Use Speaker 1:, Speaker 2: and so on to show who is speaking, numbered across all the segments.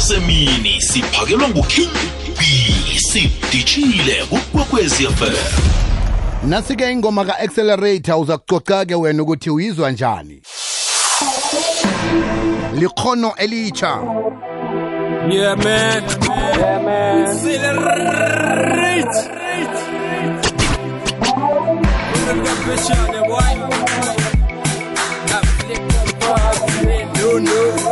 Speaker 1: semini siphakelwa nguking b sidishile kukwekwezi fm
Speaker 2: nasi-ke ingoma ka-accelerator uza kucoca-ke wena ukuthi uyizwa njani likhono elitsha
Speaker 3: Yeah, man. Yeah, man. Accelerate. No, no, no,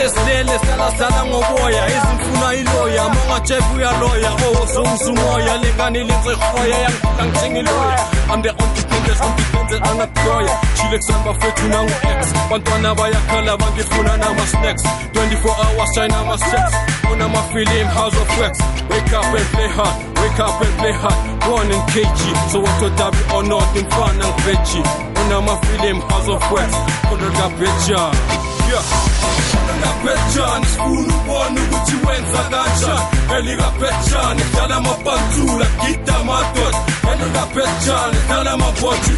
Speaker 3: vele silele salasala ngoboya. Izimfuna iloya mongajefu uyaloya. Owosongisumoya lenganilinzehoya yangifika ngijengiloya I'm the undependent, undependent, anakloya chile kusamba fethu nangu-x. Bantwana bayakhala bangifuna nama-snacks. 24 hours china ma-sex unama-film house of wax. Wake up and play hard wake up and play hard. Born in kg so watodabi or not? Ngifana ngiveji unama-film house of wax. Khonolikabeja yeah. napetshana sifuna ubona ukuthi wenza kanjani elikapetshana edlala amabhantula gida amadoda elikapetshana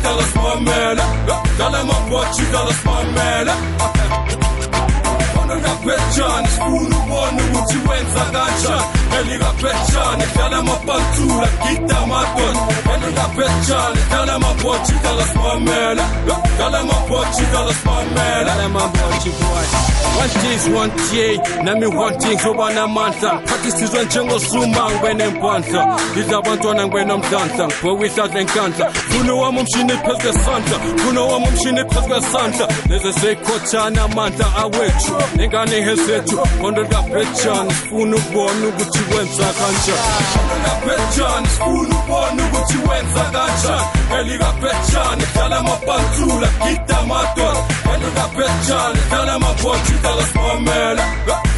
Speaker 3: dala simamela dala amabhotshi dala elikaphetshana sifuna ubona ukuthi wenza kanjani? Elikaphetshana dlala amabhantula gida amadoda elikaphetshana dlala amabhothi dlala simamela. Dlala amabhothi dlala boy. One days one day nami one thing zoba namandla. Ngiphathisizwe njengosuma ngibe nempandla ngidla abantwana ngibe nomdlandla ngibheke ihladla enkandla. Funa wami umshini phezu kwesandla. Funa wami umshini phezu kwesandla. Leze seyikhothana amandla awethu ninganiheshetu kondega petchans funa ubona ukuthi wenza kanjani kondega petchans funa ubona ukuthi wenza kanjani elika petchans dala amapantula gida amadoda elika petchans dala amabhotshi dala simamela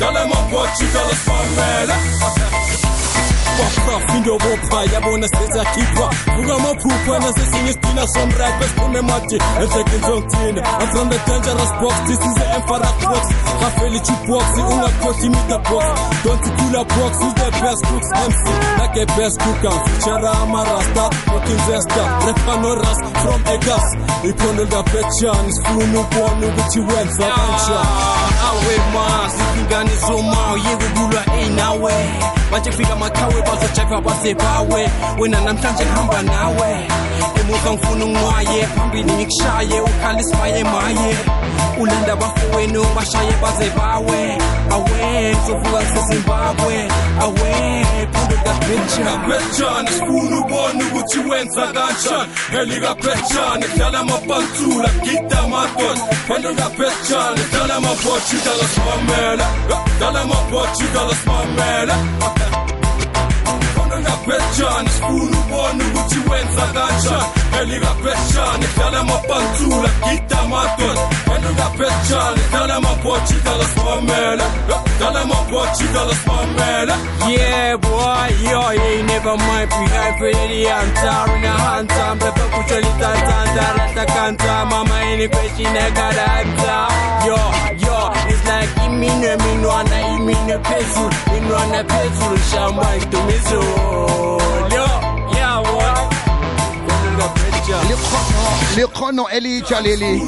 Speaker 3: dala amabhotshi dala simamela Wafraf into bopha yabona sezakhipha Vuka amaphupha nasesinye isidina somrap esiphume mati. Endlekeni zongithina I'm from the dangerous box. This is the Emperor box Hafeli box ungakhothi meter box. Don't cooler box Who's the best cooks MC. Like a best cooker. Feature amarasta Fucking zesta. Rapper no ras from Egas Ikhono likabetshani Sifuna ukubona ukuthi wenza kanjani Awe ma Sifingane zoma Yeke kulwa inawe Kufika makhawe bazojayiva basebawe wena namhlanje hamba nawe. Emuva ngifuna ungwaye phambili ngikushaye. Ukhala isimaye maye ulanda abafowenu bashaye baze bawe. Awe ngizovuka ngisezimbabwe awe phundo likabhetshani sifuna ubona ukuthi wenza kanjani. Elikabhetshani dlala amabhantula gida amadoda. Phundo likabhetshani dlala amabhothi dlala simamela dlala amabhothi dlala simamela Elika question. Sifuna ubone ukuthi wenza kanjani Elika question. Edlala amapantula Gida Kalemo Portugal is my man. Kalemo Portugal is my man. Yeah, boy, yo, hey, never mind. Behind Freddy and Tarina Hantam. The Pakuchali Tantan, Tarata Kanta. Mama, any question I got answer. Yo, yo, it's like imine, minuana, imine, pesu. Minuana, pesu, shamba, into mizu. Yo, yeah, boy.
Speaker 2: Look, look.
Speaker 3: ikhono elitsha leli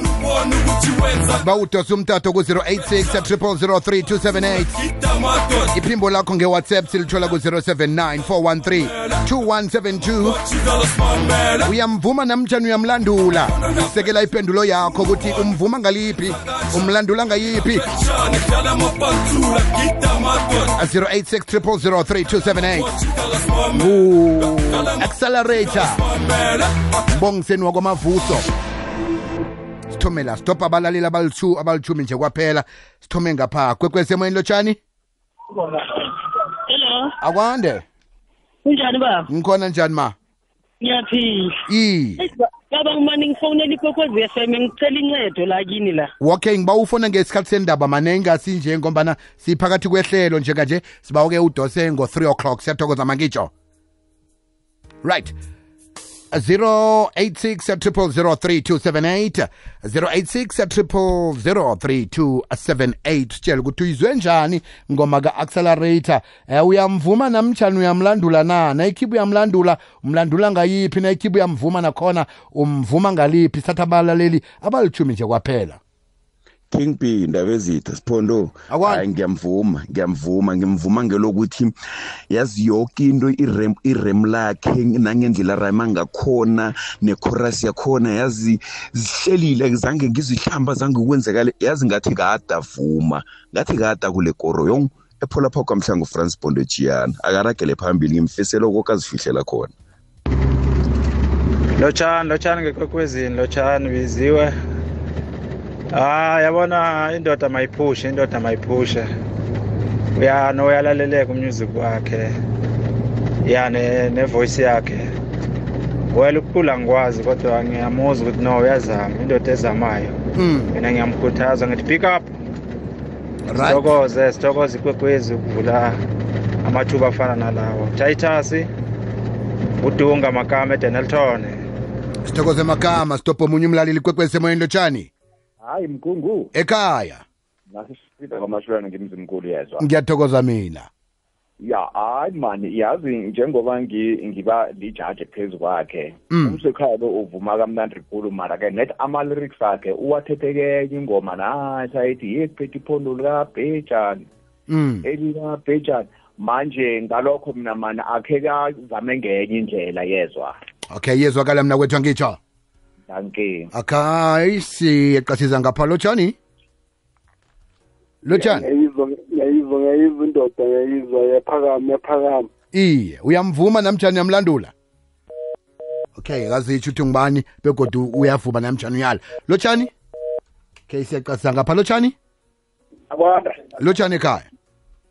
Speaker 2: bawudosa umtato ku-086 3003278 iphimbo lakho ngewhatsapp silithola ku-079 413 2172 uyamvuma namtshani uyamlandula. Sekela impendulo yakho ukuthi umvuma ngaliphi umlandula ngayiphi. 086
Speaker 3: u-accelerator
Speaker 2: bongiseni wakwamavuso. Sithome la stop abalaleli abalithu abalithumi nje kwaphela sithome ngapha. Kwekwesemoyeni lotshani
Speaker 4: Hello,
Speaker 2: akwande?
Speaker 4: Kunjani baba?
Speaker 2: ngikhona njani ma?
Speaker 4: Ngiyaphila.
Speaker 2: i.
Speaker 4: Baba ngimani ngifonela ikwekwezi FM ngicela incedo la kini la.
Speaker 2: okay ngiba ufona ngesikhathi sendaba mane ingasinje ngombana siphakathi kwehlelo njenganje sibawo-ke udose ngo-3 o'clock siyathokoza mangitsho right. 086 086 sitshela ukuthi uyizwe njani ngoma ka-accelerator um uyamvuma namtshani uyamlandula na? Nayikhiphi uyamlandula umlandula ngayiphi? Nayikhiphi uyamvuma nakhona umvuma ngaliphi? Satha abalaleli abalithumi nje kwaphela
Speaker 5: King B indaba ezitha Siphondo.
Speaker 2: Akwani?
Speaker 5: hayi ngiyamvuma ngiyamvuma ngimvuma ngelokuthi yazi yonke into irem irem lakhe nangendlela rhyme ngakhona nechorus yakhona yazi zihlelile zange ngizihlamba zange kwenzekale. Yazi ngathi kada vuma ngathi kada kule koro. Yong ephola pha kwamhlangu France Bondo Giana akaragele phambili ngimfisela okazifihlela khona.
Speaker 6: Lotshani lotshani ngekwekwezini lotshani biziwe. Hayi yabona indoda mayiphushe indoda mayiphushe. Uyano uyalaleleka umusic wakhe. Ya ne- nevoice yakhe. Wela ukukhula ngikwazi kodwa ngiyamuzwa ukuthi no uyazama indoda ezamayo.
Speaker 2: Mm,
Speaker 6: mina ngiyamkhuthaza ngithi pick up.
Speaker 2: Right.
Speaker 6: Sithokoze sithokoze ikwekwezi ukuvula amathuba afana nalawo. Titus udunga makama edenelton
Speaker 2: sithokoze magama stop omunye umlaleli kwekwezi semoyeni lotshani
Speaker 7: hayi mkungu.
Speaker 2: Ekhaya.
Speaker 7: Nasisipita kwamashulana ngimzimkhulu yezwa.
Speaker 2: Ngiyathokoza mina.
Speaker 7: Ya hayi mani yazi njengoba ngi- ngiba lijaji phezu kwakhe
Speaker 2: Mm.
Speaker 7: umsekhaya lo uvuma kamnandi khulu mara ke net ama-lyrics akhe uwathethe kenye ingoma nathi ayithi yekuphethe iphondo likabhejani
Speaker 2: Mm,
Speaker 7: elikabhejani manje ngalokho mina mani akhe kazame ngenye indlela yezwa.
Speaker 2: Okay yezwakala mna kwethu angitsho.
Speaker 7: Danke.
Speaker 2: Okay siyeqasiza ngapha lotshani lotshani
Speaker 8: ngiyayizwa ngiyayizwa indoda ngiyayizwa yaphakama yaphakama.
Speaker 2: Iye uyamvuma namjani uyamlandula? Okay kazitsho ukuthi ngubani begodu uyavuma namjani uyala. Lotshani okay siyaqasiza ngapha lotshani
Speaker 8: akwanda.
Speaker 2: Lotshani ekhaya?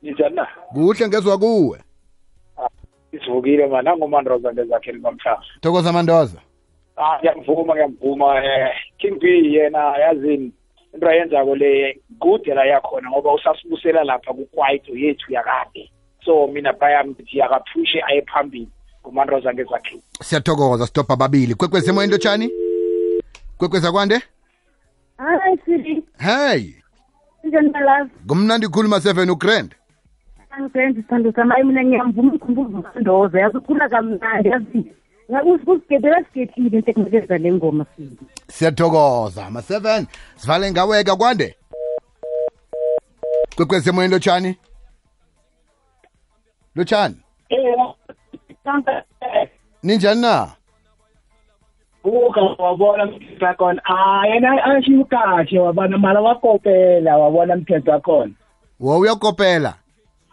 Speaker 8: Njani na?
Speaker 2: Kuhle ngezwa kuwe.
Speaker 8: Isivukile mani mandoza ngezakhe bamhlaba
Speaker 2: thokoza mandoza
Speaker 8: ah ngiyamvuma ngiyamvuma eh king b yena yazini into ayenzako le kude la yakhona ngoba usasibusela lapha kukwaito yethu yakade. So mina bayami ngithi yakaphushe aye phambili ngomandroza ngezakheli
Speaker 2: siyathokoza stop ababili. Kwekwezi emoyeni lotshani kwekwezi akwande
Speaker 9: hayi siri
Speaker 2: hey!
Speaker 9: Njani malazi
Speaker 2: ngumnandi khuluma 7 ugrand.
Speaker 9: Angisenzi sithando sami ayi mina ngiyamvuma umkhumbuzo kandoza yazi ukhula kamnandi yazi. Usigedela sigedlile into ekunikeza le ngoma siri
Speaker 2: siyathokoza ma-7 sivale ngaweka kwande? Kwekwezi emoyeni lotshani? Lotshani? Ninjani na?
Speaker 8: Uka wabona mthetho wakhona. Ah yena ashiwo kahle wabona mala wakopela wabona mthetho wakhona.
Speaker 2: Wo uyakopela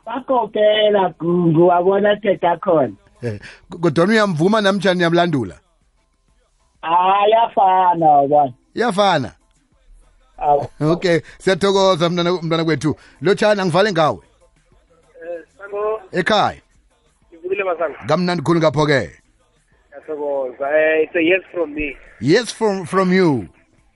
Speaker 8: wakopela gungu wabona mthetho wakhona.
Speaker 2: Eh, Eh, kodwana uyamvuma namjani uyamlandula?
Speaker 8: Yafana
Speaker 2: yafana.
Speaker 8: Bani
Speaker 2: okay siyathokoza mntana mntana kwethu. Lotshana ngivale ngawe. Ekhaya? Kamnandi khulu ngapho-ke.
Speaker 8: Eh, yes from me.
Speaker 2: Yes from from you.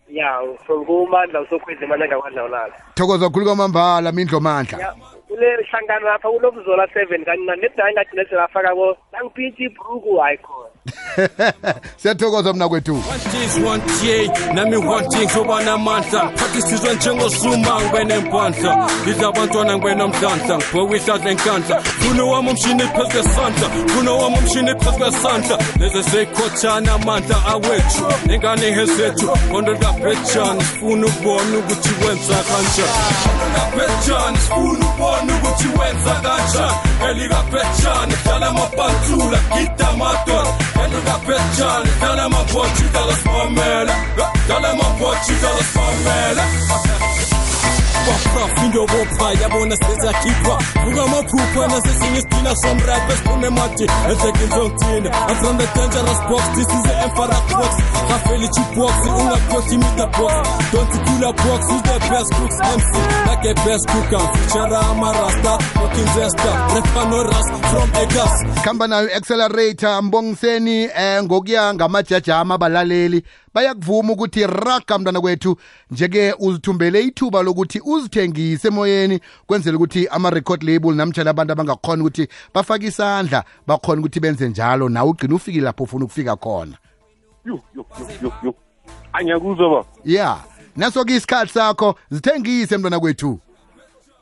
Speaker 8: Ya yeah, from kumandla usokhwezi mandla ngakwadlawulala
Speaker 2: thokoza khulu kwamambala mindlo mandla.
Speaker 8: Yeah. kule hlangano lapha kulobuzolwa seven kancinane nedanye ngagcine selafaka ko nangiphintshe ibruku hayi khona.
Speaker 2: siyathokoza mna kwethu.
Speaker 3: Nami one G ngoba namandla phakisizwe njengosuma ngibenempandla ngidla abantwana ngibenomdlandla. Ngibhokwe ihlahla enkandla kuno wami umshini phezu kwesandla. Kuno wami umshini phezu kwesandla. Leze seyikhotshana amandla awethu nengane hezethu qondo likabhetshani sifuna ukubona ukuthi wenza kanjani sifuna ukubona ukuthi wenza kanjani elikabhetshani dlala amabhantula gida Elle nous rappelle Johnny. Dans you main droite, tu dans la spamelle Dans la main droite, tu us la spamelle indobopha yabona sezakhipha. Vuka amaphupha nasesinye isidina somrap esiphumemati ezekenzongithina I'm from the dangerous box. This is the emperor box. Rafeli box ungakhothi meter box. Don't kula box who's the best cooks MC. Like a best cooker feature amarasta fucking zesta refa no ras from Egas
Speaker 2: khamba nayo accelerator mbongiseni eh ngokuya ngamajajama abalaleli bayakuvuma ukuthi raga mntwana kwethu njeke uzithumbele ithuba lokuthi uzithengise emoyeni kwenzela ukuthi ama-record label namtshana abantu abangakhona ukuthi bafake isandla bakhona ukuthi benze njalo. Nawe ugcine ufikile lapho ufuna ukufika khona.
Speaker 10: Yo yo yo yo yo. Angiyakuzwa ba
Speaker 2: ya. Naso-ke isikhathi sakho zithengise mntwana kwethu.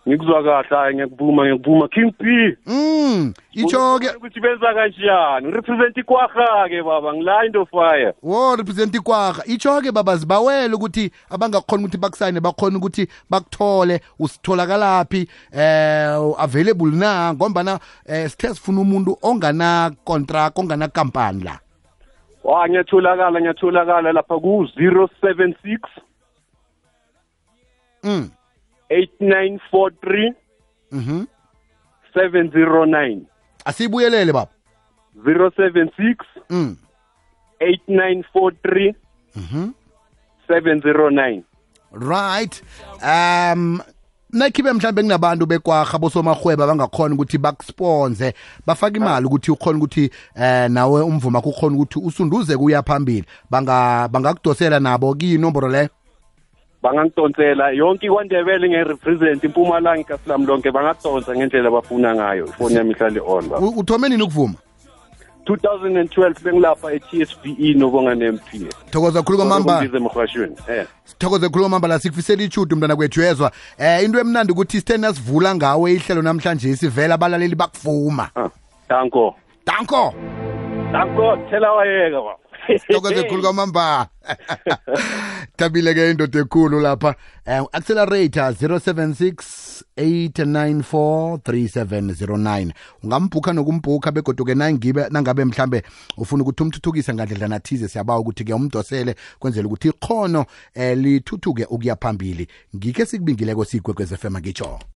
Speaker 3: Ngikuzwa kahle hayi ngiyakuvuma ngiyakuvuma king p.
Speaker 2: Mm itsho-ke
Speaker 3: ukuthi benza kanjani? Ngirepresent ikwarha-ke baba. Ngila into fire.
Speaker 2: Wo represent ikwarha. Itsho-ke baba zibawele ukuthi abangakhona ukuthi bakusayine bakhona ukuthi bakuthole. Usitholakalaphi eh available na? Ngombana eh sithe sifuna umuntu ongana contract ongana kampani la.
Speaker 3: Wa ngiyatholakala ngiyatholakala lapha ku-076
Speaker 2: mm.
Speaker 3: 8943
Speaker 2: mhm.
Speaker 3: 709
Speaker 2: asibuyelele baba.
Speaker 3: 076
Speaker 2: mhm.
Speaker 3: 8943
Speaker 2: mhm
Speaker 3: 709
Speaker 2: right. Um nakhibe mhlawumbe kunabantu bekwarha bosomahweba bangakhona ukuthi bakusponze bafake imali ukuthi ukhona ukuthi eh nawe umvuma ukhona ukuthi usunduze kuya phambili. Banga bangakudosela nabo kiyinomboro leyo
Speaker 3: bangangidonsela yonke ikwandebele nge-represent impumalanga ikasilam lonke bangadonsa ngendlela abafuna ngayo ifoni yami ihlale on baba.
Speaker 2: U- uthome nini ukuvuma?
Speaker 3: 2012 bengilapha e-tsbe nobonga ne-mp
Speaker 2: thokoza khulu kwamamba
Speaker 3: Ukumbiza emrhashweni eh
Speaker 2: sithokoze khulu kwamamba la sikufisela ichudu mntwana kwethu yezwa. Eh into emnandi ukuthi sithe nasivula ngawe ihlelo namhlanje sivela abalaleli bakuvuma
Speaker 3: danko.
Speaker 2: Danko!
Speaker 3: Danko thela wayeka baba.
Speaker 2: Thokoze khulu kwamamba. Thabile-ke indoda ekhulu lapha. Um accelerator 076 894 3709 ungambhukha nokumbhukha begoduke nangibe nangabe mhlambe ufuna ukuthi umthuthukise ngandledlana thize siyabawa ukuthi-ke umdosele kwenzela ukuthi ikhono um lithuthuke ukuya phambili. Ngikhe sikubingileko siyigwegwez fm ngitsho